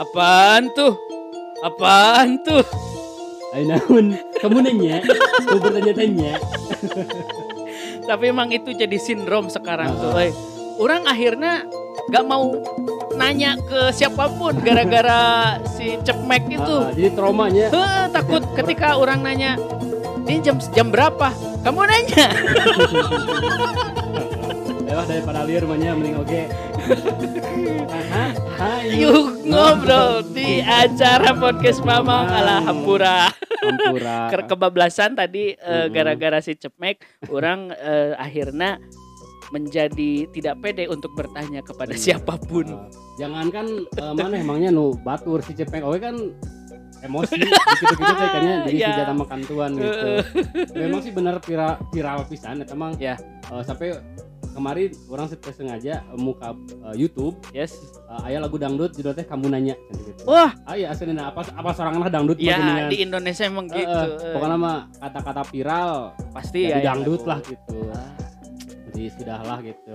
Apaan tuh? Apaan tuh? Ayo namun kamu nanya, mau bertanya-tanya. Tapi emang itu jadi sindrom sekarang tuh. Ah. Orang akhirnya gak mau nanya ke siapa pun gara-gara si Cepmek itu. Ah, jadi traumanya Heh, takut ketika orang nanya, ini jam jam berapa? Kamu nanya. ya daripada liar mending oke. Hai. Yuk ngobrol di acara podcast Mamang ala Hampura. Ampura. Ke kebablasan tadi eh, Mm-mm. gara-gara si Cepmek, orang eh, akhirnya menjadi tidak pede untuk bertanya kepada Bener. siapa pun. Jangankan eh, mana emangnya nu batur si cepeng oke kan emosi gitu-gitu teh kayaknya jadi Ya. senjata makan tuan gitu. Memang sih bener viral viral pisan eta emang. Ya. Eh, sampai kemarin orang sengaja eh, muka eh, YouTube Yes. eh, aya lagu dangdut judul teh kamu nanya gitu. Wah, Ah iya aslinya apa apa seorang lah dangdut ya mah di Indonesia emang Eh, gitu. pokoknya mah kata-kata viral pasti jadi ya. dangdut lah gitu. Ah, Jadi sudahlah gitu.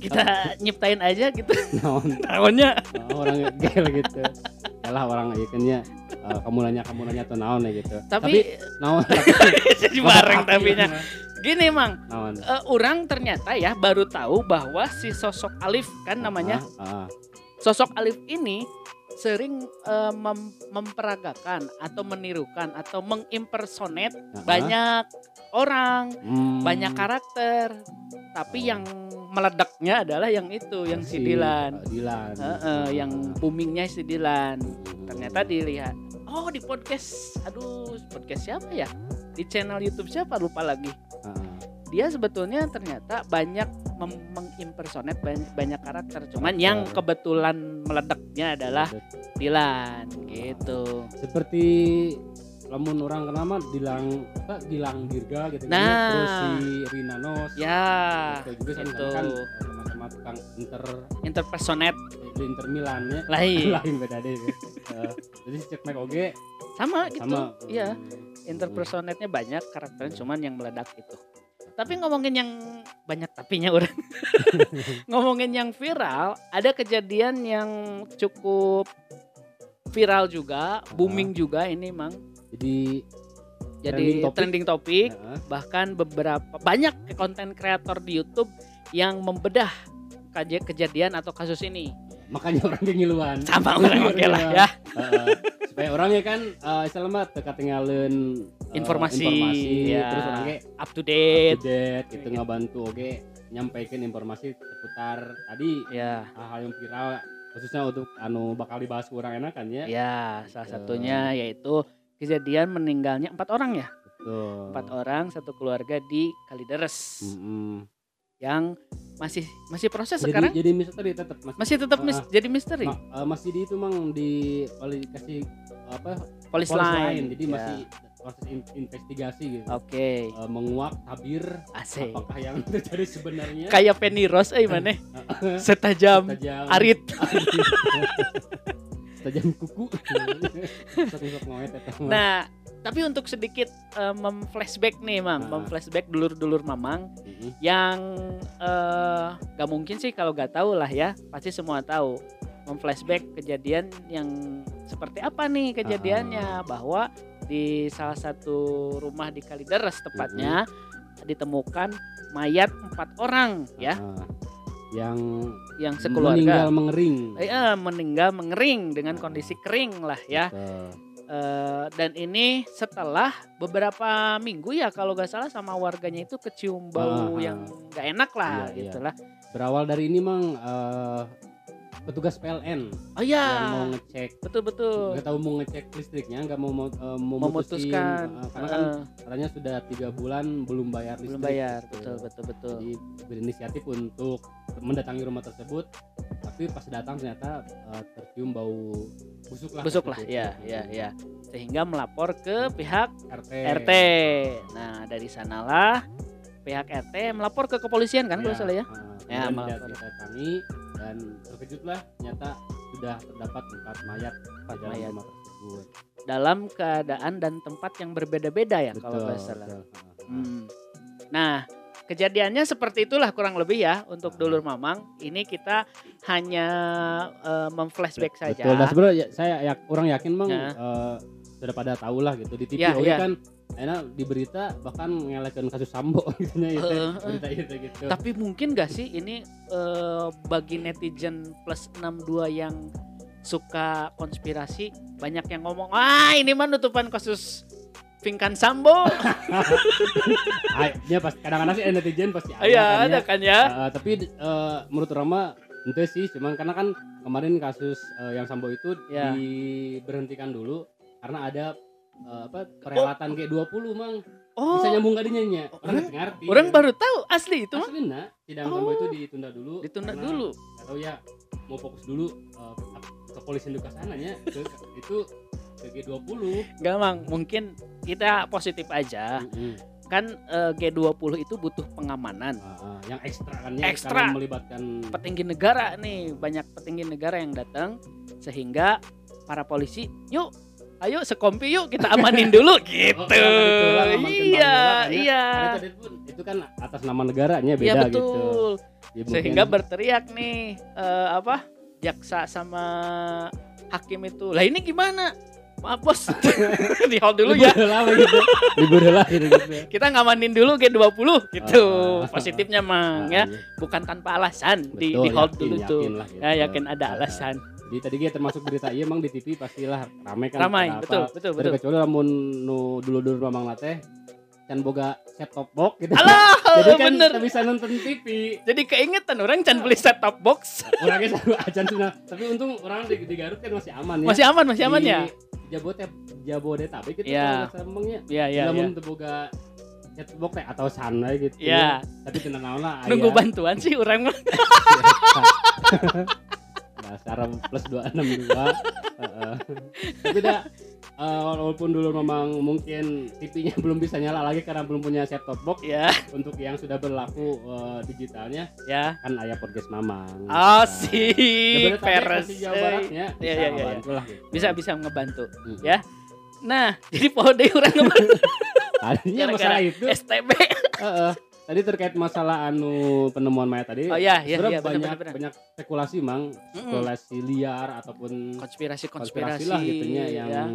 Kita nyiptain aja gitu. Naon Tahunnya uh, orang gel gitu. Yalah orang ikannya uh, kamu nanya kamu nanya tuh naon ya gitu. tapi, naon jadi bareng tapinya. Gini Mang, naon. eh, orang ternyata ya baru tahu bahwa si sosok Alif kan namanya Ah, ah. sosok Alif ini sering eh, mem- memperagakan atau menirukan atau mengimpersonate Ah, banyak orang, Hmm. banyak karakter. Tapi yang meledaknya adalah yang itu, yang si Dilan. uh, Dilan. Heeh, yang boomingnya si Dilan. Hmm. Ternyata dilihat, oh di podcast, aduh podcast siapa ya? Di channel YouTube siapa lupa lagi. Ah. Dia sebetulnya ternyata banyak mem- mengimpersonate banyak, banyak karakter. Cuman yang kebetulan meledaknya adalah Dilan gitu. seperti lamun orang kenapa Dilang apa Dilang Dirga gitu kan, Nah. terus si Rina Nos Ya, gitu juga kan, itu. kan uh, sama-sama tukang inter interpersonate di Inter Milan ya lain. lain beda deh Uh, jadi Cek Mike oge Sama gitu. sama Iya, Hmm. interpersonate-nya banyak, karakternya cuman yang meledak itu. Tapi ngomongin yang banyak tapinya orang. ngomongin yang viral, ada kejadian yang cukup viral juga, booming juga ini Mang. jadi Jadi Trending topic. trending topik, ya, bahkan beberapa banyak konten kreator di YouTube yang membedah kejadian atau kasus ini. makanya orang ngiluan Sama orang oke lah ya. Heeh. supaya orangnya kan uh, istilahnya mah teka tinggalin uh, Informasi, informasi ya. terus orangnya Up to date. update gitu ngebantu oke nyampaikan informasi seputar tadi Ya. hal-hal yang viral khususnya untuk anu bakal dibahas kurang enak kan ya Ya, salah Betul. satunya yaitu kejadian meninggalnya empat orang ya, Betul. empat orang satu keluarga di Kalideres Mm-mm. Yang masih masih proses jadi sekarang? jadi misteri tetap mas. Masih tetap mis- Ah, jadi misteri? Ma- uh, masih di itu mang di dikasih apa polis lain. jadi Ya. masih proses in- investigasi gitu. Oke. Uh, menguak tabir. Asik. Apakah yang terjadi sebenarnya? Kayak Penny Rose eh mana setajam tajam arit. Tajam kuku. Nah tapi untuk sedikit eh, memflashback nih mang. Ah. memflashback dulur-dulur mamang Mm-mm. yang eh gak mungkin sih kalau gak tahu lah ya. Pasti semua tahu. Memflashback kejadian yang seperti apa nih kejadiannya. Bahwa di salah satu rumah di Kalideres tepatnya ditemukan mayat empat orang ya. Ah, yang yang meninggal sekeluarga mengering. Eh, eh, meninggal mengering dengan kondisi kering lah ya. Betul. Eh, dan ini setelah beberapa minggu ya kalau gak salah sama warganya itu kecium bau Ah, ah. yang gak enak lah Iya, iya. gitu lah berawal dari ini mang eh, petugas PLN oh ya yang mau ngecek. Betul betul. Nggak tahu mau ngecek listriknya nggak mau mau memutusin, memutuskan. Eh, karena kan katanya sudah tiga bulan belum bayar belum listrik bayar. gitu. betul betul betul. Jadi berinisiatif untuk mendatangi rumah tersebut. Tapi pas datang ternyata eh, tercium bau busuk lah. Busuk lah ya ya ya sehingga melapor ke pihak RT RT nah dari sanalah pihak RT melapor ke kepolisian kan kalau Iya, salah ya? Eh, Ya, melapor. datangi dan terkejutlah ternyata sudah terdapat empat mayat Empat di dalam mayat. rumah tersebut. Dalam keadaan dan tempat yang berbeda-beda ya kalau Betul, nggak salah. betul. Hmm. Nah, kejadiannya seperti itulah kurang lebih ya untuk dulur mamang. Ini kita hanya eh, memflashback saja. Betul. Dan sebenarnya ya- saya ya, orang yakin bang Nah. eh, sudah pada tahu lah gitu di TV Ya, ya. kan enak di berita bahkan ngelekin kasus sambo gitu ya itu Heeh, berita itu gitu. Tapi mungkin gak sih ini eh, bagi netizen plus 62 yang suka konspirasi banyak yang ngomong ah ini mah nutupan kasus Pinkan Sambo. Ya pas kadang-kadang sih netizen pasti ada Iya kan ada ya. kan ya. Eh, tapi eh, menurut Rama ente sih cuman karena kan kemarin kasus eh, yang sambo itu Ya. diberhentikan dulu karena ada eh, apa perhelatan G20 mang Oh, bisa nyambung gadinya nya orang ngerti orang baru tahu asli itu mah asli nak sidang Oh. sambo itu ditunda dulu ditunda karena dulu. nggak tahu ya mau fokus dulu eh, kepolisian di sananya ke, itu ke G20 Gak mang, mungkin kita positif aja. Mm-mm. Kan eh, G20 itu butuh pengamanan. Ah, ah, yang ekstra kan ya Ekstra. melibatkan Petinggi negara nih, banyak petinggi negara yang datang sehingga para polisi, yuk ayo sekompi yuk kita amanin dulu gitu. Oh, itulah amankan Bang iya, kan ya. iya. Karena itu, kan atas nama negaranya Iya beda gitu. betul. Ya, mungkin- Sehingga berteriak nih eh, apa? Jaksa sama hakim itu. Lah ini gimana? Maaf bos, di hold dulu ya. lah gitu. libur lah gitu, gitu. Kita ngamanin dulu G20 gitu. Ah. Positifnya mang Ah, ya, iya. bukan tanpa alasan di, Betul, di hold yakin, dulu tuh. yakin lah gitu. Ya yakin ada Ah, alasan. Jadi tadi kita termasuk berita iya emang di TV pastilah ramai kan. Ramai, betul, betul, betul. kecuali lamun nu dulu-dulu mamang lateh can boga set top box gitu. Alah, Jadi kan bener. kita bisa nonton TV. Jadi keingetan orang can beli set top box. Orangnya selalu acan sudah. Tapi untung orang di, di Garut kan masih aman ya. Masih aman, masih aman Di ya? Jabodetabek Jabodetabek gitu Iya. kalau emangnya. Iya, iya. Lamun teu boga set box teh atau sana gitu. Iya. Tapi tenang naon lah. Nunggu bantuan sih orang mah. Dasar plus 262. Heeh. Tapi dah eh, walaupun dulu memang mungkin TV-nya belum bisa nyala lagi karena belum punya set top box Ya, untuk yang sudah berlaku eh, digitalnya ya. kan ayah podcast mamang. Asik, Jabodetabek peres. masih Jawa Baratnya Iya, bisa lah gitu. Bisa bisa ngebantu. Mm. Ya. Nah, jadi pohon deh orang ngebantu Gara-gara masalah itu. STB. Heeh. Tadi terkait masalah anu penemuan mayat tadi. Oh iya, iya, iya, banyak benar, benar. banyak spekulasi mang, spekulasi liar ataupun Konspirasi-konspirasi konspirasi lah gitunya yang ya,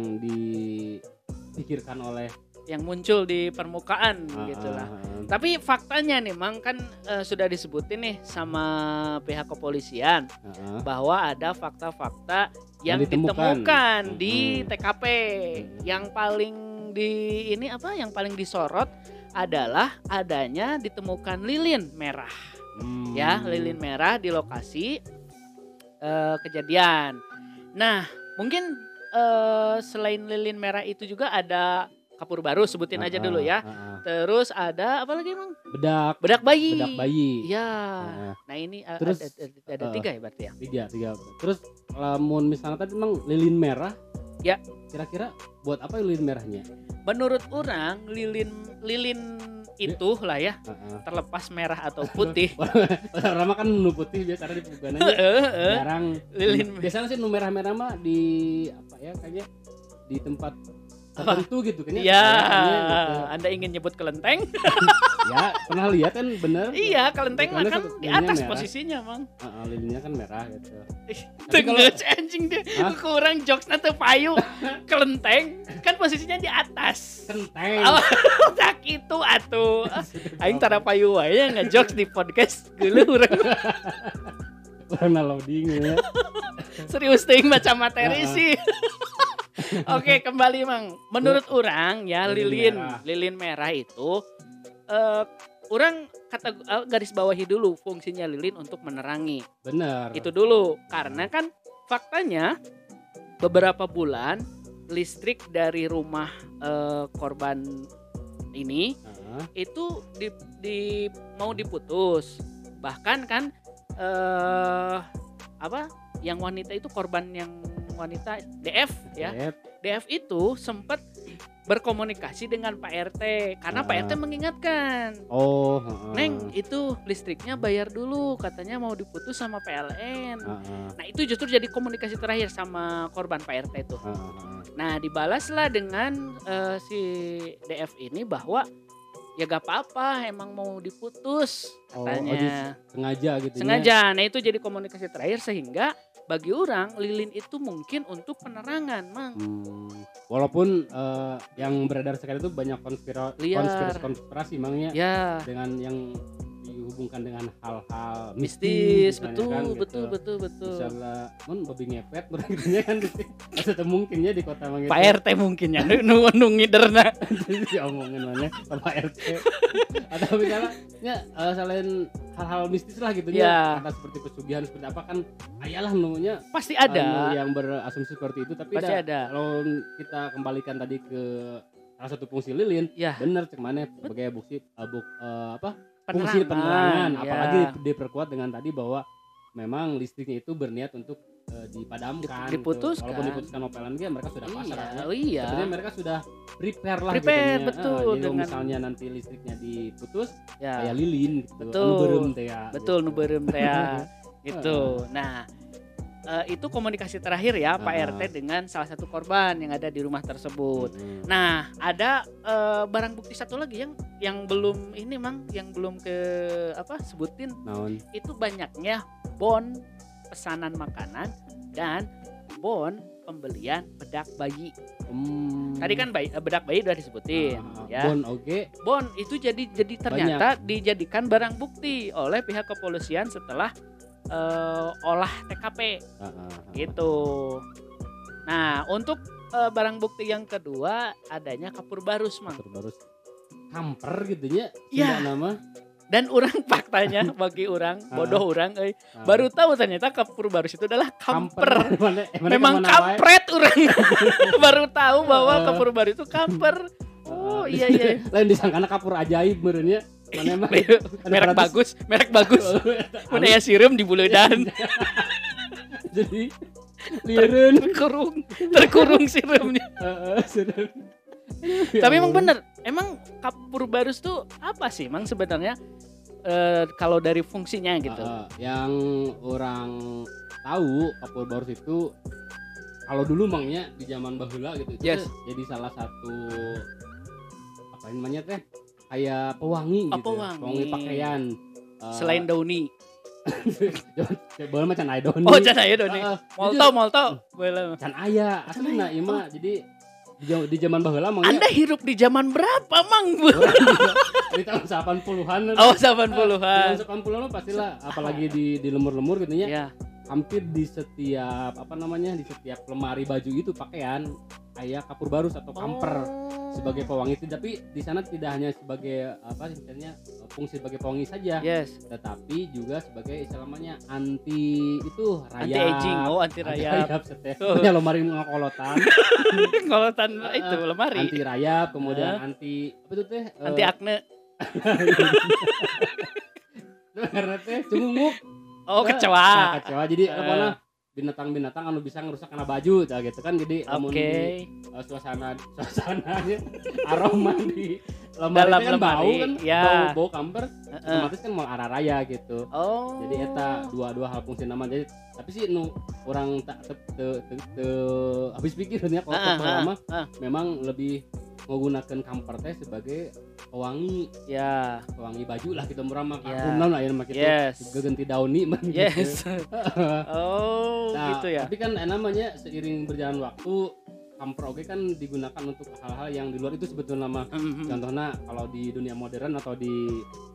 dipikirkan oleh yang muncul di permukaan ah, gitu lah. ah, ah, Tapi faktanya nih, Mang kan eh, sudah disebutin nih sama pihak kepolisian ah, ah. bahwa ada fakta-fakta yang, Yang ditemukan. ditemukan di. TKP. Yang paling di ini apa? Yang paling disorot adalah adanya ditemukan lilin merah. Hmm. Ya, lilin merah di lokasi eh, kejadian. Nah, mungkin eh, selain lilin merah itu juga ada kapur baru sebutin aja dulu ya. Terus ada apa lagi, Mang? Bedak, Bedak bayi. bedak bayi. Ah, Nah ini uh, Terus, ada, ada, ada uh, tiga ya berarti ya. tiga, tiga. Terus lamun misalnya tadi memang lilin merah. Ya. Kira-kira buat apa lilin merahnya? Menurut orang lilin lilin itu lah ya Ah, ah. terlepas merah atau putih. Orang kan nu putih biasanya di pegangannya heeh. jarang Lilin. biasanya sih nu merah-merah mah di apa ya kayaknya di tempat? Tertentu gitu kan Iya, kayaknya gitu. Anda ingin nyebut kelenteng? ya pernah lihat kan bener iya, kelenteng mah kan di atas merah. posisinya, Mang. Ah, ah, lilinnya kan merah gitu Tenggeus anjing deh. Hah? Kurang jokes nanti payu. kelenteng kan posisinya di atas. kenteng Oh, tak itu atuh. Aing tara payu wae ngejokes di podcast geuleuh urang. warna loading ya Serius ting baca materi sih. Oke, kembali Mang. Menurut orang ya Lilin lilin merah. lilin merah itu eh orang kata eh, garis bawahi dulu fungsinya lilin untuk menerangi. bener Itu dulu. Karena kan faktanya beberapa bulan listrik dari rumah eh, korban ini Ah, itu di, di mau diputus bahkan kan eh apa yang wanita itu korban yang wanita DF ya Yep. DF itu sempat berkomunikasi dengan Pak RT karena Pak Ah. RT mengingatkan oh. Neng itu listriknya bayar dulu katanya mau diputus sama PLN Ah, ah, nah itu justru jadi komunikasi terakhir sama korban Pak RT itu ah, ah, ah. Nah, dibalaslah dengan eh, si DF ini bahwa ya gak apa-apa emang mau diputus Oh, katanya. oh, dis- sengaja gitu nya. Sengaja. Nah, itu jadi komunikasi terakhir sehingga bagi orang lilin itu mungkin untuk penerangan, Mang. Hmm, walaupun eh, yang beredar sekarang itu banyak konspira Liar. konspirasi konspirasi emangnya Ya, dengan yang dihubungkan dengan hal-hal mistis, betul, kan, gitu. betul, betul, betul. misalnya mun babi ngepet berarti kan gitu Maksudnya mungkin ya di kota mang Pak RT mungkin ya nu nu ngiderna. diomongin mana Pak RT atau misalnya ya eh, selain hal-hal mistis lah gitu Ya. ya kata seperti pesugihan seperti apa kan ayalah nunya Pasti anu ada. yang berasumsi seperti itu tapi Pasti dah, ada. kalau kita kembalikan tadi ke salah satu fungsi lilin Ya, bener cek mana sebagai bukti eh, buk, eh, apa fungsi penerangan. penerangan ya. apalagi diperkuat dengan tadi bahwa memang listriknya itu berniat untuk eh, dipadamkan gitu. Diputuskan. walaupun diputuskan nopelan dia mereka sudah pasrah Iya, ya. oh iya. sebenarnya mereka sudah prepare lah Prepare, gitu betul, dengan- misalnya nanti listriknya diputus Ya. kayak lilin gitu Betul. anu teh ya Betul nu gitu. beureum teh ya. gitu. Nah, eh, itu komunikasi terakhir ya Pak Ah. RT dengan salah satu korban yang ada di rumah tersebut. Mm. Nah, ada eh, barang bukti satu lagi yang yang belum ini Mang, yang belum ke apa sebutin naon itu banyaknya bon pesanan makanan dan bon pembelian bedak bayi. Hmm. Tadi kan bayi, eh, bedak bayi udah disebutin Ah, ya. bon oke Bon itu jadi jadi ternyata dijadikan barang bukti oleh pihak kepolisian setelah eh, olah TKP Ah, ah, ah. gitu. Nah, untuk eh, barang bukti yang kedua adanya kapur barus, Mang. Terus baru kamper gitu Ya. Sunda nama Dan orang faktanya bagi orang bodoh orang Ah. baru tahu ternyata kapur barus itu adalah kamper. Mana- mana Memang kampret orang. baru tahu bahwa kapur barus itu kamper. Oh, iya iya. lain disangkana kapur ajaib merenya mana emang merek bagus, merek bagus. Mun aya sireum di buledan, jadi lireun terkurung, terkurung sireumnya. Heeh, sudah. Tapi emang bener, emang kapur barus tuh apa sih, Mang sebenarnya? Eh, kalau dari fungsinya gitu. Heeh, yang orang tahu kapur barus itu kalau dulu mangnya di zaman bahula gitu itu Yes. jadi salah satu apa namanya teh kayak pewangi Oh, gitu pewangi. pakaian Eh, Selain dauni. boleh macam idol Oh, can aya dauni. Heeh, Molto, molto. Boleh. can aya asli aya. ieu mah jadi di, di zaman baheula mah Anda hirup di zaman berapa, Mang? di tahun 80-an Oh, Di 80-an. tahun 80-an mah pastilah apalagi di di lemur-lemur gitu Ya. Hampir di setiap apa namanya di setiap lemari baju itu pakaian kayak kapur barus atau kamper Oh. sebagai pewangi itu tapi di sana tidak hanya sebagai apa misalnya fungsi sebagai pewangi saja Yes. tetapi juga sebagai istilahnya anti itu Anti rayap aging, oh anti rayap. rayap seteh Oh. Punya lemari ngokolotan Ngolotan Eh, itu lemari. anti rayap kemudian Hah? anti apa itu teh Eh, Anti akne. karena teh cungunguk Oh, Eh, kecewa. nah, kecewa jadi Eh. apa nah binatang-binatang anu bisa ngerusak karena baju cah, gitu kan jadi Oke. lamun di uh, suasana suasananya aroma di lemari Dalam kan bau lemari, kan ya. bau bau kamper Heeh. otomatis kan mau arah raya gitu Oh. jadi eta dua dua hal fungsi nama jadi tapi sih nu orang tak te, te, te, te- habis pikirnya kalau uh, ah, lama ah. memang lebih menggunakan kamper teh sebagai pewangi Ya. pewangi baju lah kita murah mah Ya. kakunan lah ya mah gitu Yes. ganti dauni mah gitu. Yes. Oh, Nah, gitu ya. Tapi kan eh, namanya seiring berjalan waktu kamper oke kan digunakan untuk hal-hal yang di luar itu sebetulnya nama Mhm. contohnya kalau di dunia modern atau di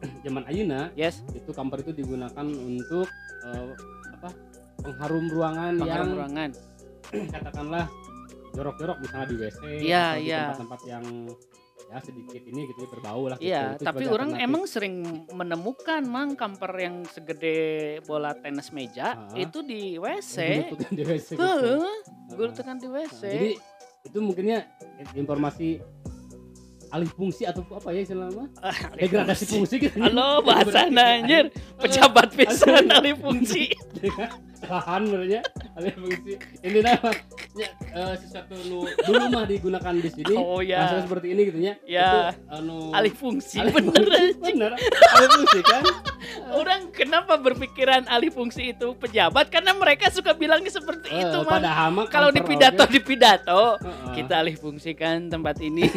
zaman ayeuna Yes. itu kamper itu digunakan untuk eh, apa pengharum ruangan Pengharum yang ruangan. katakanlah jorok-jorok misalnya di WC Iya, atau di iya. tempat-tempat yang ya sedikit ini gitu berbau lah Iya, gitu. Itu tapi orang alternatif. emang sering menemukan mang kamper yang segede bola tenis meja Ah. itu di WC. Gulutukan di WC gitu. Gulutukan di WC. Nah, jadi itu mungkinnya informasi alih fungsi atau apa ya istilahnya Ah, degradasi fungsi gitu Halo, bahasa anjir. Pejabat pisan alih fungsi. lahan sebenarnya alih fungsi. Ini nama ya, eh, sesuatu nu dulu mah digunakan di sini. Oh, ya. seperti ini gitu ya Ya. itu anu Alih fungsi alih bener. fungsi, bener. Alih fungsi kan? Orang kenapa berpikiran alih fungsi itu? Pejabat karena mereka suka bilangnya seperti Eh, itu, mah Kalau di pidato di pidato Heeh. kita alih fungsikan tempat ini.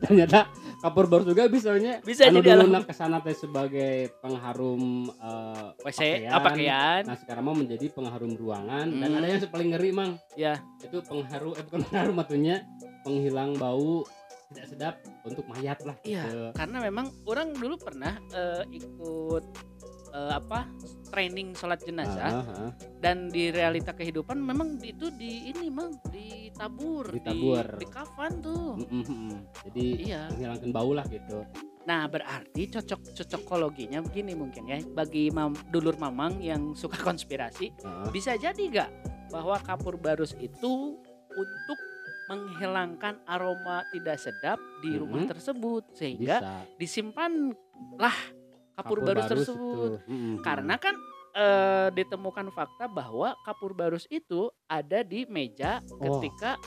ternyata kapur baru juga bisanya Bisa anu jadi dulu ke sana teh sebagai pengharum eh, WC pakaian. apa pakaian Nah sekarang mau menjadi pengharum ruangan dan Hmm. ada yang paling ngeri mang ya itu pengharum eh bukan pengharum atunya penghilang bau tidak sedap untuk mayat lah Iya. gitu. karena memang orang dulu pernah eh, ikut eh, apa training sholat jenazah Ah, ah. dan di realita kehidupan memang itu di ini mang ditabur, Ditabur. di, di kafan tuh Mm, mm, mm. jadi iya menghilangkan bau lah gitu nah berarti cocok cocokologinya begini mungkin ya bagi mam, dulur mamang yang suka konspirasi Ah, bisa jadi gak bahwa kapur barus itu untuk menghilangkan aroma tidak sedap di rumah Mhm. tersebut sehingga bisa disimpanlah kapur, barus, tersebut itu. Karena kan eh, ditemukan fakta bahwa kapur barus itu ada di meja Oh. ketika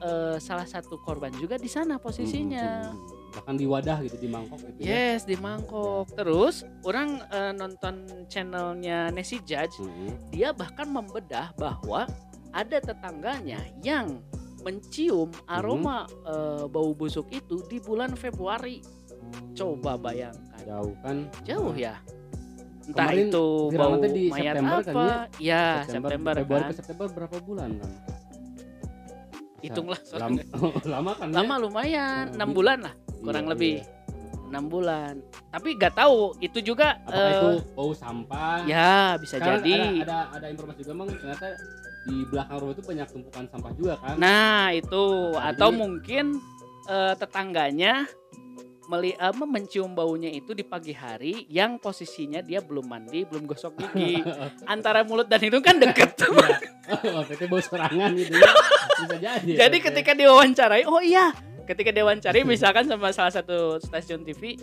eh, salah satu korban juga di sana posisinya. Bahkan di wadah gitu di mangkok gitu ya Yes, di mangkok. Terus orang eh, nonton channelnya Nesi Judge, Mm, mm. dia bahkan membedah bahwa ada tetangganya yang mencium aroma eh, bau busuk itu di bulan Februari. Coba bayangkan. jauh kan Jauh ya. Entah Kemarin itu bau di mayat September apa. kan ya, September, Februari kan. ke September berapa bulan kan Hitunglah lama, soalnya. lama kan ya? Lama lumayan, Oh, 6 di- bulan lah, Iya, kurang iya. lebih. 6 bulan. Tapi nggak tahu itu juga apakah eh, itu bau sampah ya bisa Sekarang jadi. ada, ada ada informasi juga mang ternyata di belakang rumah itu banyak tumpukan sampah juga kan Nah, itu Nah, atau jadi- mungkin eh, tetangganya meli apa, mencium baunya itu di pagi hari yang posisinya dia belum mandi, belum gosok gigi. Antara mulut dan hidung kan deket tuh. oh bau serangan gitu ya bisa jadi Jadi Oke. ketika diwawancarai, oh iya, ketika diwawancarai misalkan sama salah satu stasiun TV,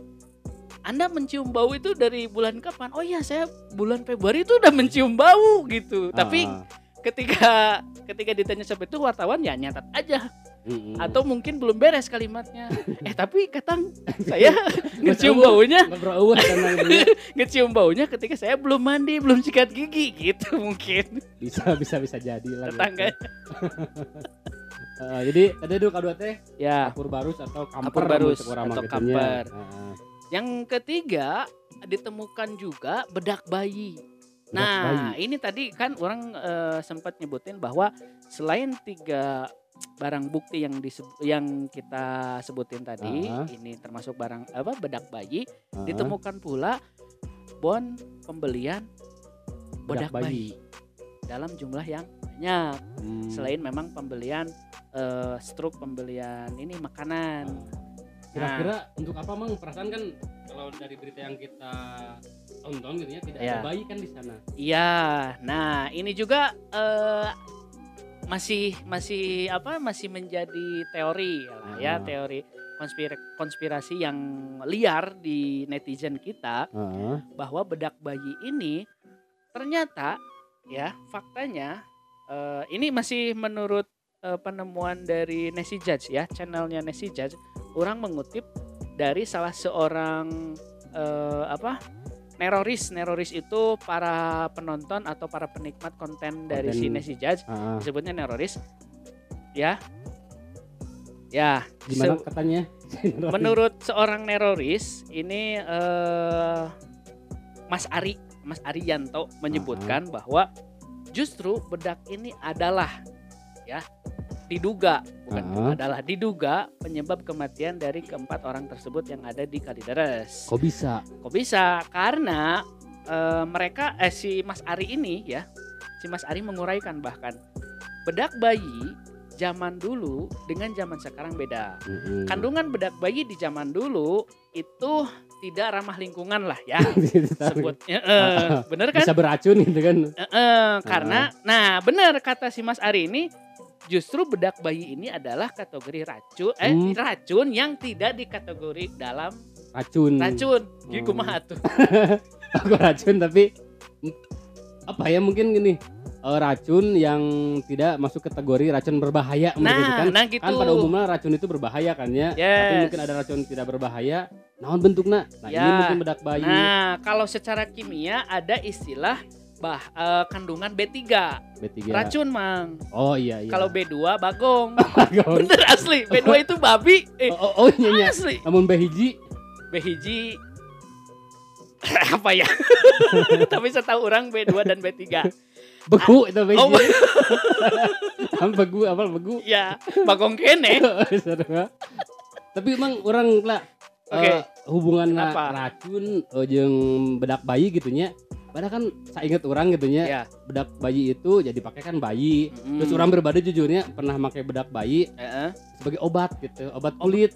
Anda mencium bau itu dari bulan kapan? Oh iya, saya bulan Februari itu udah mencium bau gitu. Tapi Ah, ketika ketika ditanya seperti itu wartawan ya nyatat aja mm, mm. atau mungkin belum beres kalimatnya. eh tapi katang saya ngecium baunya, ngecium baunya ketika saya belum mandi, belum sikat gigi gitu mungkin bisa bisa bisa jadi lah gitu. tetangga. Eh, jadi tadi dulu kedua teh Ya, kapur barus atau kamper Kapur barus atau gitunya. kamper. Heeh. yang ketiga ditemukan juga bedak bayi. Bedak Nah, bayi. ini tadi kan orang eh, sempat nyebutin bahwa selain tiga barang bukti yang diseb- yang kita sebutin tadi, Ah. ini termasuk barang apa bedak bayi, Heeh. ditemukan pula bon pembelian bedak, bayi. dalam jumlah yang banyak. Hmm. Selain memang pembelian eh, struk pembelian ini makanan. Kira-kira untuk apa mang perasaan kan kalau dari berita yang kita tonton gitu ya tidak Ya. ada bayi kan di sana. Iya, nah ini juga eh, masih masih apa masih menjadi teori lah ya Ah. teori konspir- konspirasi yang liar di netizen kita Heeh. bahwa bedak bayi ini ternyata ya faktanya eh, ini masih menurut eh, penemuan dari Nesi Judge ya channelnya Nesi Judge orang mengutip dari salah seorang eh, apa neroris. Neroris itu para penonton atau para penikmat konten dari si Konten. Nesi Judge. Heeh. disebutnya neroris. Ya. Ya. Gimana se- katanya? menurut seorang neroris ini eh, Mas Ari Mas Arianto menyebutkan bahwa justru bedak ini adalah ya diduga bukan Ah. adalah diduga penyebab kematian dari keempat orang tersebut yang ada di Kalideres. Kok bisa? Kok bisa? Karena eh, mereka eh si Mas Ari ini ya, si Mas Ari menguraikan bahkan bedak bayi zaman dulu dengan zaman sekarang beda. Mm-mm. Kandungan bedak bayi di zaman dulu itu tidak ramah lingkungan lah ya sebutnya. Eh, bener kan? bisa beracun gitu kan. Eh, eh, karena nah bener kata si Mas Ari ini justru bedak bayi ini adalah kategori racun eh Hmm. racun yang tidak dikategori dalam Racun. racun. Jadi Hmm. kumaha tuh? Aku racun tapi apa ya mungkin gini eh, racun yang tidak masuk kategori racun berbahaya mungkin gitu Nah, kan. nah gitu. Kan pada umumnya racun itu berbahaya kan ya. Tapi Yes. mungkin ada racun tidak berbahaya. Naon bentuknya? Nah, ini Ya. mungkin bedak bayi. Nah, kalau secara kimia ada istilah bah eh, kandungan B3 B3 racun mang. Oh iya iya. Kalau B2 bagong. Bagong. bener asli. B2 itu babi. Eh oh, oh, oh iya iya. asli. Namun B hiji. B hiji. Apa ya? Tapi setahu orang B2 dan B3 begu itu B oh hiji. Am begu apa begu ya bagong kene. Sarua. tapi emang orang lah Oke. eh, hubungan Kenapa? racun eh, jeung bedak bayi gitunya padahal kan saya ingat orang gitunya ya bedak bayi itu jadi pakai kan bayi Mm. terus orang berbeda jujurnya pernah pakai bedak bayi Heeh. sebagai obat gitu obat kulit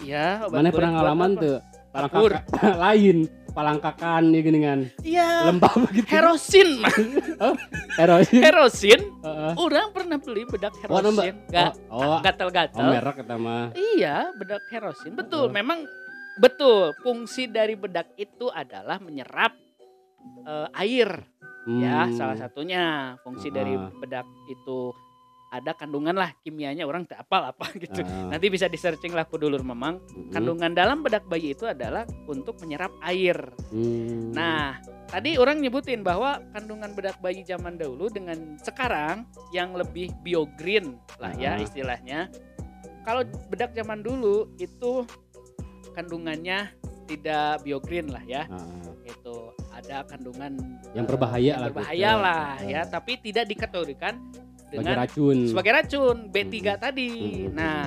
ya obat mana kulit pernah ngalaman tuh Kapur. palangkaka lain palangkakan ya geningan iya lembab gitu herosin Mang. heroin herosin Heeh. orang pernah beli bedak Oh, herosin gak oh, oh, gatel-gatel oh merek kata mah Iya, bedak herosin. Betul, Oh. memang betul. Fungsi dari bedak itu adalah menyerap eh, air, ya, Hmm. salah satunya fungsi dari Ah. bedak itu ada kandungan lah kimianya orang tak apal apa gitu. Ah. Nanti bisa di searching lah kudulur memang Mm-mm. kandungan dalam bedak bayi itu adalah untuk menyerap air. Hmm. Nah, tadi orang nyebutin bahwa kandungan bedak bayi zaman dahulu dengan sekarang yang lebih biogreen lah ya Ah. istilahnya. Kalau bedak zaman dulu itu kandungannya tidak biogreen lah ya. Ah. Ada kandungan Yang berbahaya yang lah berbahaya gitu. lah Ah. ya, tapi tidak dikategorikan sebagai dengan racun sebagai racun B3 Mm-mm. tadi. Mm-mm. Nah,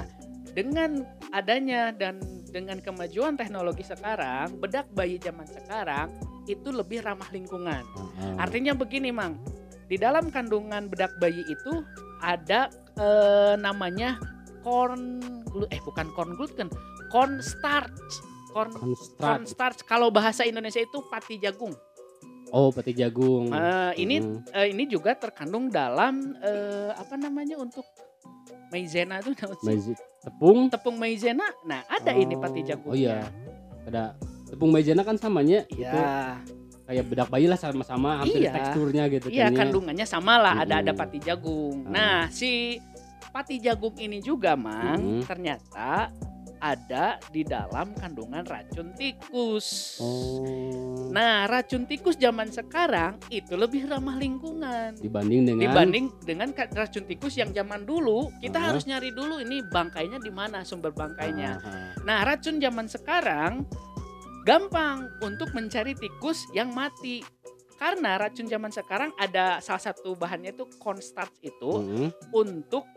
dengan adanya dan dengan kemajuan teknologi sekarang, bedak bayi zaman sekarang itu lebih ramah lingkungan. Ah. Artinya begini, Mang. Di dalam kandungan bedak bayi itu ada eh, namanya corn eh bukan corn gluten, corn starch. Corn Konstrat. corn starch kalau bahasa Indonesia itu pati jagung. Oh peti jagung Eh, ini Mm. eh, ini juga terkandung dalam eh, apa namanya untuk maizena itu? Maize- tepung tepung maizena. Nah, ada ini pati Oh, jagungnya. oh iya ada tepung maizena kan samanya itu Iya. kayak bedak bayi lah sama-sama hampir Iya. teksturnya gitu Iya, kan ya. kandungannya sama lah, ada ada Mm-mm. pati jagung. Ah. Nah, si pati jagung ini juga, Mang, Mm-mm. ternyata ada di dalam kandungan racun tikus. oh Nah, racun tikus zaman sekarang itu lebih ramah lingkungan. dibanding dengan Dibanding dengan racun tikus yang zaman dulu, kita Ah. harus nyari dulu ini bangkainya di mana sumber bangkainya. Ah, ah. Nah, racun zaman sekarang gampang untuk mencari tikus yang mati. Karena racun zaman sekarang ada salah satu bahannya itu cornstarch itu Mm-mm. untuk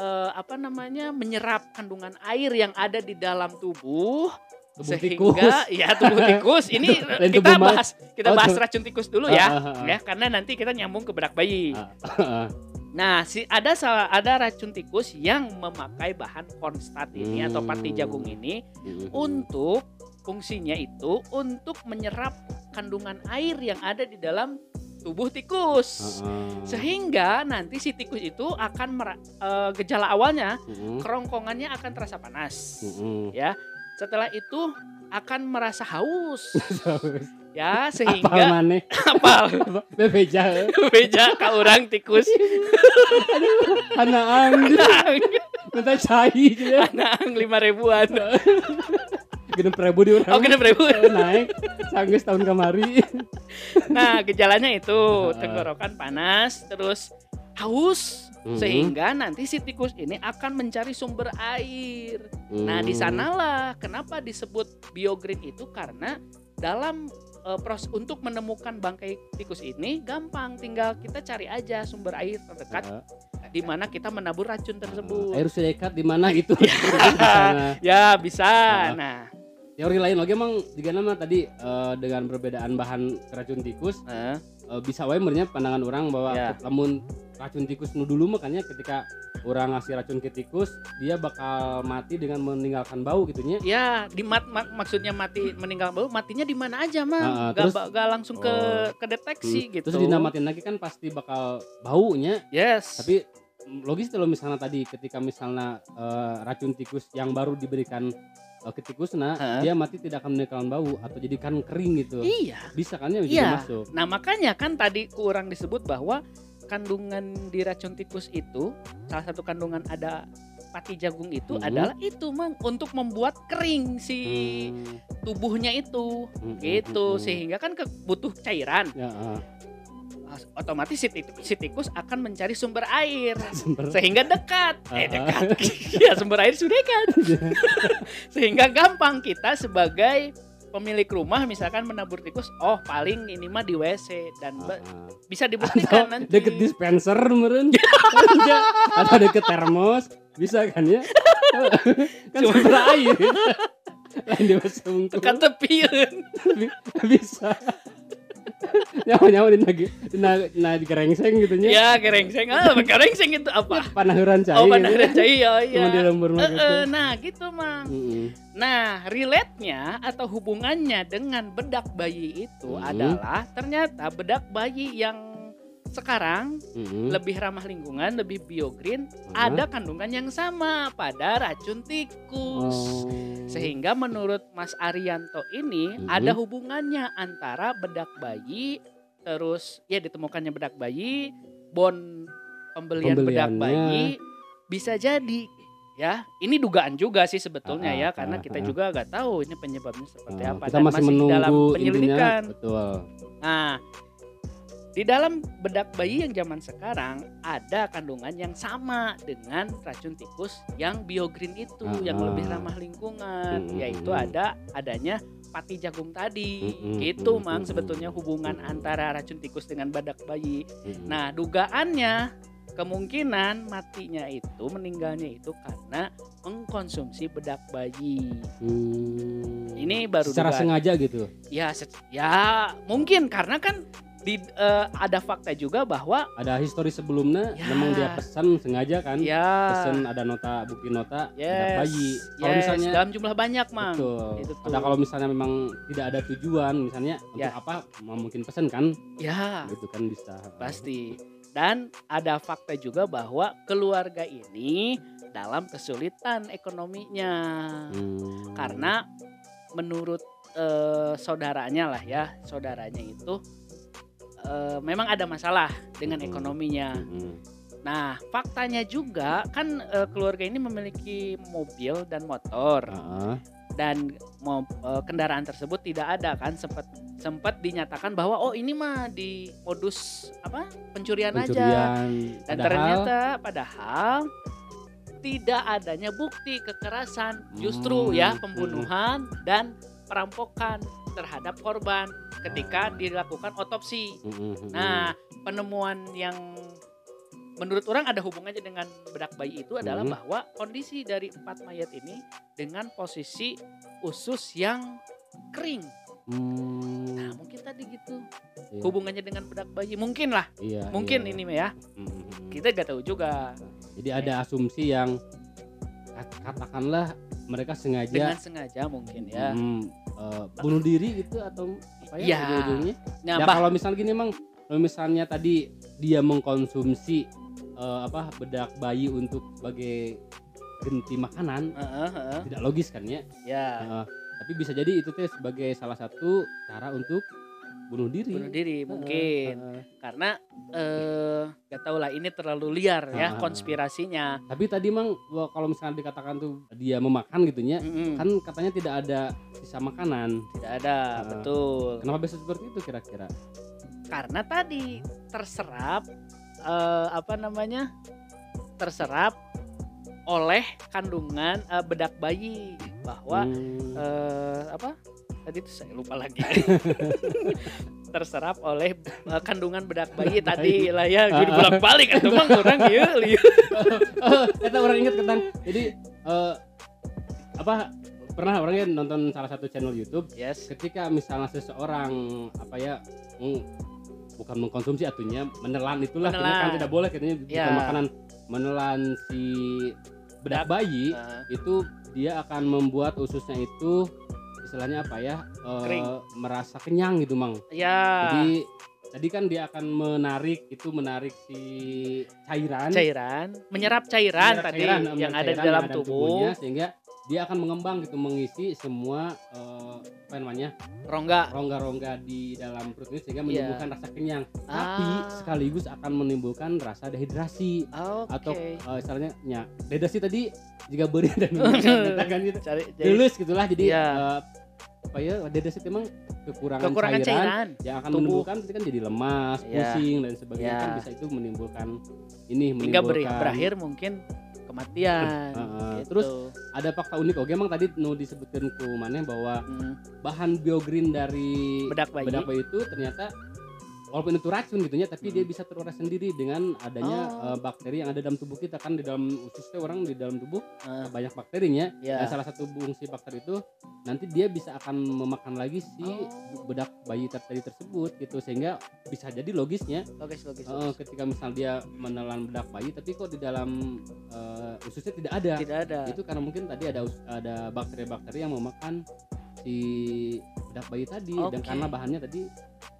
eh, apa namanya menyerap kandungan air yang ada di dalam tubuh Tubuh sehingga tikus. ya tubuh tikus ini Lain kita tubuh bahas kita Oh, bahas racun tikus dulu Ah, ya ah, ah, ah. ya karena nanti kita nyambung ke bedak bayi. Ah, ah. Nah, si ada salah ada racun tikus yang memakai bahan cornstarch ini atau pati Hmm. jagung ini Mm-mm. untuk fungsinya itu untuk menyerap kandungan air yang ada di dalam tubuh tikus. Ah. Sehingga nanti si tikus itu akan mera- eh, gejala awalnya Mm-mm. kerongkongannya akan terasa panas. Mm-mm. Ya. Setelah itu akan merasa haus. ya, Apal sehingga apal bebeja beja ka orang tikus. anaang minta cai gitu ya Nang lima ribuan. Genep ribu di orang Oh, genep ribu. Eh, naik sanggeus tahun kemari Nah, gejalanya itu tenggorokan panas, terus haus, Mhm. sehingga nanti si tikus ini akan mencari sumber air. Nah, di Hmm. sanalah kenapa disebut biogreen itu karena dalam eh, proses untuk menemukan bangkai tikus ini gampang, tinggal kita cari aja sumber air terdekat Heeh. di mana kita menabur racun tersebut. air sedekat di mana gitu sana. Ya, bisa. Heeh. Nah, teori lain lagi emang jika nama tadi eh, dengan perbedaan bahan racun tikus eh, eh, bisa wae pandangan orang bahwa Ya. namun racun tikus nu dulu makanya ketika orang ngasih racun ke tikus dia bakal mati dengan meninggalkan bau gitunya ya di mat, mak- maksudnya mati meninggal bau matinya di mana aja Ah, mah ah, gak, terus- ba- gak langsung ke Oh. kedeteksi gitu terus dinamatin lagi kan pasti bakal baunya yes. Tapi mm, logis kalau misalnya tadi ketika misalnya eh, racun tikus yang baru diberikan eh, ke tikus nah Heeh. dia mati tidak akan meninggalkan bau atau jadi kan kering gitu iya bisa kan ya Iya. masuk nah makanya kan tadi kurang disebut bahwa kandungan di racun tikus itu salah satu kandungan ada pati jagung itu Mhm. adalah itu mang untuk membuat kering si Hmm, tubuhnya itu hmm, gitu hmm, hmm. sehingga kan ke- butuh cairan ya, ah. Otomatis si, si tikus akan mencari sumber air. Sumber. sehingga dekat. Eh Ah. dekat. Ya sumber air sudah dekat. Sehingga gampang kita sebagai pemilik rumah misalkan menabur tikus oh paling ini mah di WC dan be- Ah, ah. bisa Atau dibuktikan nanti. deket dispenser meren. Ya. atau deket termos. Bisa kan ya? Kan sumber air. Lain di tekan tepi bisa nyawa nyawa di nagi di na- na di kerengseng gitu nya ya gerengseng ah gerengseng itu apa panahuran cai oh gitu benar ya. iya iya di lembur nah gitu mang Mm-mm. Nah, relate-nya atau hubungannya dengan bedak bayi itu Hmm. adalah ternyata bedak bayi yang sekarang Mm-mm. lebih ramah lingkungan, lebih biogreen, Ah. ada kandungan yang sama pada racun tikus. Oh. Sehingga menurut Mas Arianto ini Mhm. ada hubungannya antara bedak bayi terus ya ditemukannya bedak bayi, bon pembelian bedak bayi bisa jadi ya. Ini dugaan juga sih sebetulnya Ah, ya ah, karena ah, kita ah. juga nggak tahu ini penyebabnya seperti Ah, apa kita dan masih, menunggu dalam penyelidikan. betul Nah, di dalam bedak bayi yang zaman sekarang ada kandungan yang sama dengan racun tikus yang biogreen itu Ah, yang ah. lebih ramah lingkungan mm, yaitu ada adanya pati jagung tadi. Mm, mm, Gitu, Mang, sebetulnya hubungan antara racun tikus dengan badak bayi. Mm-mm. Nah, dugaannya kemungkinan matinya itu meninggalnya itu karena mengkonsumsi bedak bayi. Hmm. Ini baru secara dugaan. sengaja gitu Ya, se- ya mungkin karena kan di eh, ada fakta juga bahwa ada histori sebelumnya Ya. memang dia pesan sengaja kan ya pesan ada nota bukti nota yes, ada bayi kalau yes, misalnya dalam jumlah banyak, Mang. betul Itu tuh. ada kalau misalnya memang tidak ada tujuan misalnya untuk Ya. apa mau mungkin pesan kan Ya, gitu kan bisa pasti. Dan ada fakta juga bahwa keluarga ini dalam kesulitan ekonominya. Hmm. Karena menurut eh, saudaranya lah ya, saudaranya itu eh, memang ada masalah dengan ekonominya. Mm-mm. Nah, faktanya juga kan eh, keluarga ini memiliki mobil dan motor Ah, ah. dan mo- eh, kendaraan tersebut tidak ada kan sempat sempat dinyatakan bahwa oh ini mah di modus apa pencurian, aja pencurian dan Padahal- ternyata padahal tidak adanya bukti kekerasan justru Hmm, ya hmm. pembunuhan dan perampokan terhadap korban ketika dilakukan otopsi. Nah, penemuan yang menurut orang ada hubungannya dengan bedak bayi itu adalah Hmm. bahwa kondisi dari empat mayat ini dengan posisi usus yang kering. Hmm, Nah, mungkin tadi gitu iya, hubungannya dengan bedak bayi. Mungkin lah, iya, mungkin iya. ini ya. Mm-mm. Kita gak tahu juga Jadi ada asumsi yang kat- katakanlah mereka sengaja dengan sengaja mungkin ya. mm, eh, bunuh diri gitu atau apa ya, Ya. ujung-ujungnya? Nah, ya bah- kalau misalnya gini emang kalau misalnya tadi dia mengkonsumsi eh, apa bedak bayi untuk sebagai genti makanan Heeh, heeh. tidak logis kan ya ya Eh, tapi bisa jadi itu teh sebagai salah satu cara untuk bunuh diri bunuh diri mungkin heeh. karena eh gak tahu lah ini terlalu liar ya Ah. konspirasinya. tapi tadi emang wah, kalau misalnya dikatakan tuh dia memakan gitu ya Mm-mm. kan katanya tidak ada sisa makanan tidak ada Ah. betul. kenapa bisa seperti itu kira-kira karena tadi terserap eh, apa namanya terserap oleh kandungan eh, bedak bayi bahwa Hmm, eh, apa tadi itu saya lupa lagi. Terserap oleh eh, kandungan bedak bayi tadi lah ya. Jadi bolak balik atau mah kurang ya kita orang ingat ketang jadi eh, apa pernah orangnya nonton salah satu channel YouTube? Yes. Ketika misalnya seseorang apa ya mm, bukan mengkonsumsi atunya menelan itulah Menelan. Karena kan tidak boleh katanya bukan Ya. makanan. Menelan si bedak bayi Eh, itu dia akan membuat ususnya itu istilahnya apa ya Kering. merasa kenyang gitu mang. Ya. Jadi tadi kan dia akan menarik itu menarik si cairan. Cairan menyerap cairan menyerap tadi cairan, yang ada di dalam tubuh tubuhnya, sehingga dia akan mengembang gitu mengisi semua eh, apa namanya rongga. rongga-rongga di dalam perut ini sehingga Iya. menimbulkan rasa kenyang. Tapi Ah. sekaligus akan menimbulkan rasa dehidrasi. Oke atau eh, istilahnya ya dehidrasi tadi jika beri dan minum kan gitu. Lulus gitulah jadi Iya. eh, apa ya dehidrasi itu emang kekurangan, kekurangan cairan, cairan yang akan tubuh. menimbulkan itu kan jadi lemas, Ya. pusing dan sebagainya Ya. kan bisa itu menimbulkan ini hingga menimbulkan berakhir mungkin kematian Heeh. gitu. Terus ada fakta unik oke emang tadi nu disebutkan ku maneh bahwa Hmm, bahan biogreen dari bedak bayi bedak bayi itu ternyata walaupun itu racun gitu ya tapi dia bisa terurai sendiri dengan adanya Oh. eh, bakteri yang ada dalam tubuh kita kan di dalam khususnya orang di dalam tubuh Eh, banyak bakterinya ya dan salah satu fungsi bakteri itu nanti dia bisa akan memakan lagi si Oh. bedak bayi tadi tersebut gitu sehingga bisa jadi logisnya logis logis, logis. ketika misal dia menelan bedak bayi tapi kok di dalam eh, ususnya tidak ada tidak ada itu karena mungkin tadi ada ada bakteri-bakteri yang memakan si bedak bayi tadi dan Oke. karena bahannya tadi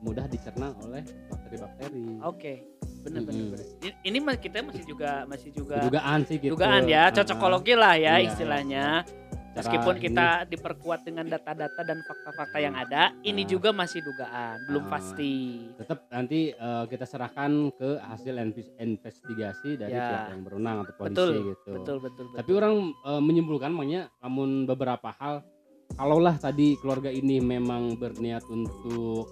mudah dicerna oleh bakteri-bakteri. oke benar benar Mm-mm. benar. Ini- kita masih juga masih juga Dugaan sih gitu. dugaan ya cocokologi lah ya Iya, istilahnya meskipun ini- kita diperkuat dengan data-data dan fakta-fakta yang ada ini Ah. juga masih dugaan belum Ah. pasti tetap nanti eh, kita serahkan ke hasil investigasi dari Ya. pihak yang berwenang atau polisi betul gitu. betul betul betul Tapi orang eh, menyimpulkan makanya namun beberapa hal kalaulah tadi keluarga ini memang berniat untuk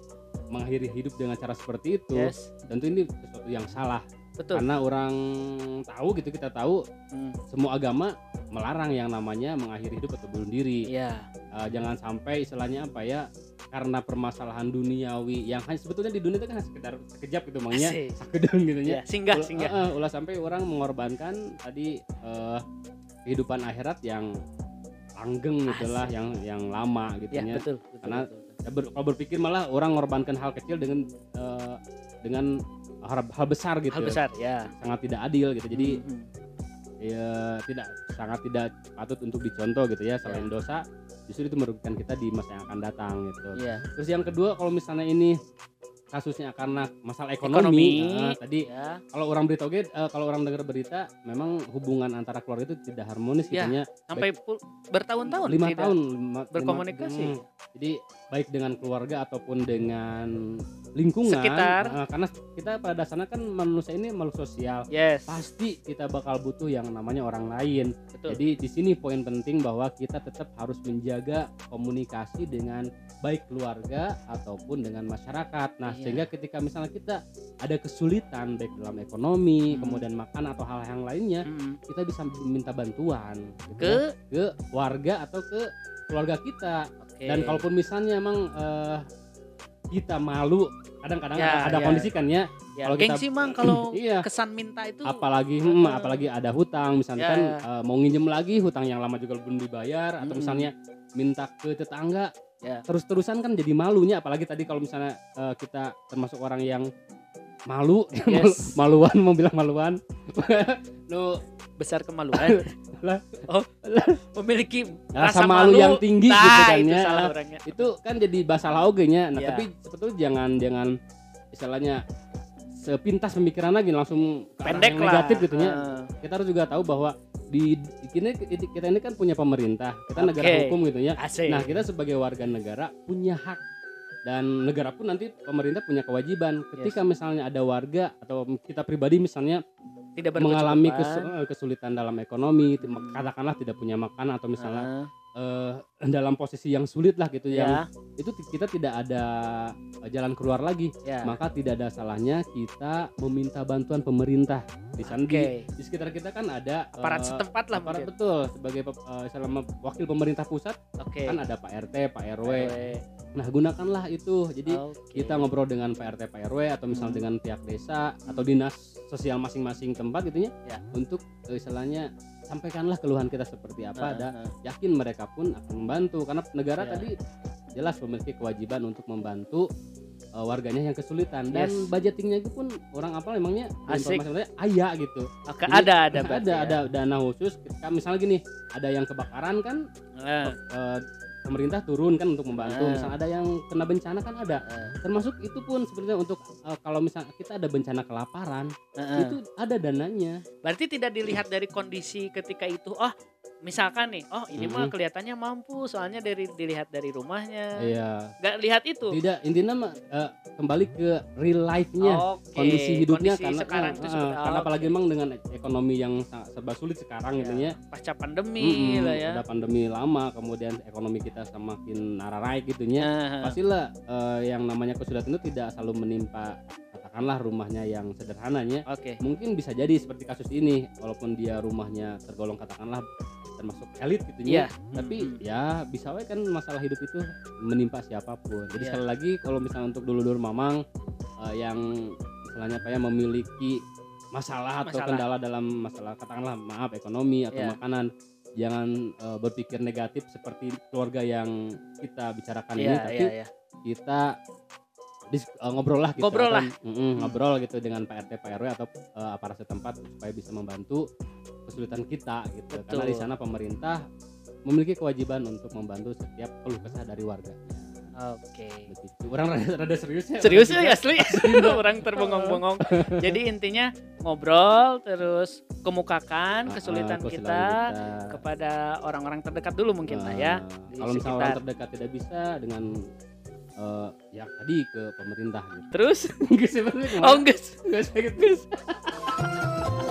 mengakhiri hidup dengan cara seperti itu, yes. tentu ini sesuatu yang salah. betul. Karena orang tahu gitu kita tahu Hmm, semua agama melarang yang namanya mengakhiri hidup atau bunuh diri. Iya. Eh, jangan sampai istilahnya apa ya karena permasalahan duniawi yang hanya sebetulnya di dunia itu kan hanya sekedar sekejap gitu makanya Asik. sakedeng gitu Iya, ya singgah Ulah- singgah. eh, ulah sampai orang mengorbankan tadi eh, kehidupan akhirat yang langgeng gitulah yang yang lama gitu ya ya. betul betul, Karena betul, ber- kalau berpikir malah orang mengorbankan hal kecil dengan eh, dengan hal, hal besar gitu hal besar ya. Sangat tidak adil gitu. Jadi Hmm, hmm. ya tidak sangat tidak patut untuk dicontoh gitu ya. Selain dosa justru itu merugikan kita di masa yang akan datang gitu. Iya. terus yang kedua kalau misalnya ini kasusnya karena masalah Ekonomi, ekonomi, nah, tadi ya kalau orang berita oke eh, kalau orang dengar berita memang hubungan antara keluarga itu tidak harmonis Ya, gitu ya sampai bertahun-tahun lima tahun lima- berkomunikasi. lima- hmm. jadi baik dengan keluarga ataupun dengan lingkungan Sekitar. eh, karena kita pada dasarnya kan manusia ini makhluk sosial yes pasti kita bakal butuh yang namanya orang lain betul jadi di sini poin penting bahwa kita tetap harus menjaga komunikasi dengan baik keluarga ataupun dengan masyarakat. Nah, Iya. sehingga ketika misalnya kita ada kesulitan baik dalam ekonomi, Hmm. kemudian makan atau hal yang lainnya, Hmm. kita bisa minta bantuan gitu ke ya, ke warga atau ke keluarga kita. oke. Dan kalaupun misalnya emang eh, kita malu, kadang-kadang Ya, ada, ya. kondisi kan ya, ya, kalau kita- gengsi mang kalau iya. kesan minta itu apalagi hmm, apalagi ada hutang misalnya Ya. eh, mau nginjem lagi hutang yang lama juga belum dibayar atau Mm-mm. misalnya minta ke tetangga Ya. terus-terusan kan jadi malunya apalagi tadi kalau misalnya eh, kita termasuk orang yang malu Yes. maluan mau bilang maluan no besar kemaluan Lah. oh memiliki rasa Rasa malu, malu, yang tinggi nah, gitu kan itu ya salah orangnya itu kan jadi bahasa laugenya nah Ya. tapi sebetulnya jangan jangan istilahnya sepintas pemikiran lagi langsung ke pendek yang lah. negatif gitu ya. Eh, kita harus juga tahu bahwa di, di- ini kita ini kan punya pemerintah kita negara Oke. hukum gitu ya. Asik. Nah kita sebagai warga negara punya hak. Dan negara pun nanti pemerintah punya kewajiban. Ketika misalnya ada warga atau kita pribadi misalnya tidak mengalami kesulitan dalam ekonomi katakanlah tidak punya makan atau misalnya Eh, eh, dalam posisi yang sulit lah gitu ya. yang itu ti- kita tidak ada jalan keluar lagi. Ya. Maka tidak ada salahnya kita meminta bantuan pemerintah di sana. Di, oke. di sekitar kita kan ada aparat eh, setempat lah aparat mungkin. betul sebagai eh, selama wakil pemerintah pusat oke. kan ada Pak RT Pak RW RW. nah gunakanlah itu. Jadi Oke. kita ngobrol dengan Pak RT Pak RW atau misalnya Hmm. dengan pihak desa atau dinas sosial masing-masing tempat gitu ya Ya. untuk istilahnya sampaikanlah keluhan kita seperti apa Eh, dan eh, yakin mereka pun akan membantu karena negara Ya. tadi jelas memiliki kewajiban untuk membantu eh, warganya yang kesulitan dan Yes. budgetingnya itu pun orang apa emangnya Asik. ayah gitu Oke, Jadi, ada ada ada berarti ada, ya. dana khusus ketika misalnya gini ada yang kebakaran kan Eh, eh, pemerintah turun kan untuk membantu Ah. misalnya ada yang kena bencana kan ada eh, termasuk itu pun sebenarnya untuk eh, kalau misalnya kita ada bencana kelaparan eh, eh. itu ada dananya Berarti tidak dilihat dari kondisi ketika itu, ah misalkan nih, oh ini mah kelihatannya mampu soalnya dari dilihat dari rumahnya. Iya. Nggak lihat itu. Tidak, intinya mah eh, kembali ke real life-nya. Oke, kondisi hidupnya kondisi karena sekarang eh, itu eh, seperti karena apa? apalagi emang dengan ekonomi yang sangat serba sulit sekarang Ya, gitu ya. pasca pandemi Mm-mm, lah ya. Udah pandemi lama, kemudian ekonomi kita semakin nararai gitu ya. Nah, Pastilah eh, yang namanya kesulitan itu tidak selalu menimpa katakanlah rumahnya yang sederhananya. Oke. Mungkin bisa jadi seperti kasus ini, walaupun dia rumahnya tergolong katakanlah termasuk elit gitu ya. Tapi Mm-mm. ya bisa wae kan masalah hidup itu menimpa siapa pun. Jadi Iya. sekali lagi kalau misalnya untuk dulu-dulu mamang eh, yang misalnya apa ya memiliki masalah atau Masalah. kendala dalam masalah katakanlah maaf ekonomi atau Iya. makanan jangan eh, berpikir negatif seperti keluarga yang kita bicarakan ini Iya, tapi iya, iya. kita dis- eh, ngobrol lah gitu Ngobrol lah. Mm-mm, Hmm. ngobrol gitu dengan Pak RT Pak RW atau eh, aparat setempat supaya bisa membantu kesulitan kita gitu karena Betul. di sana pemerintah memiliki kewajiban untuk membantu setiap keluh kesah dari warga Oke. begitu orang rada, rada serius ya Serius ya asli, orang terbengong-bengong. Jadi intinya ngobrol terus kemukakan Ah, ah, kesulitan kesulitan kita kita. kepada orang-orang terdekat dulu mungkin lah ya. Di kalau misalnya orang terdekat tidak bisa dengan eh, ya tadi ke pemerintah gitu. Terus? Enggak sih, maksudnya oh enggak. Enggak gitu.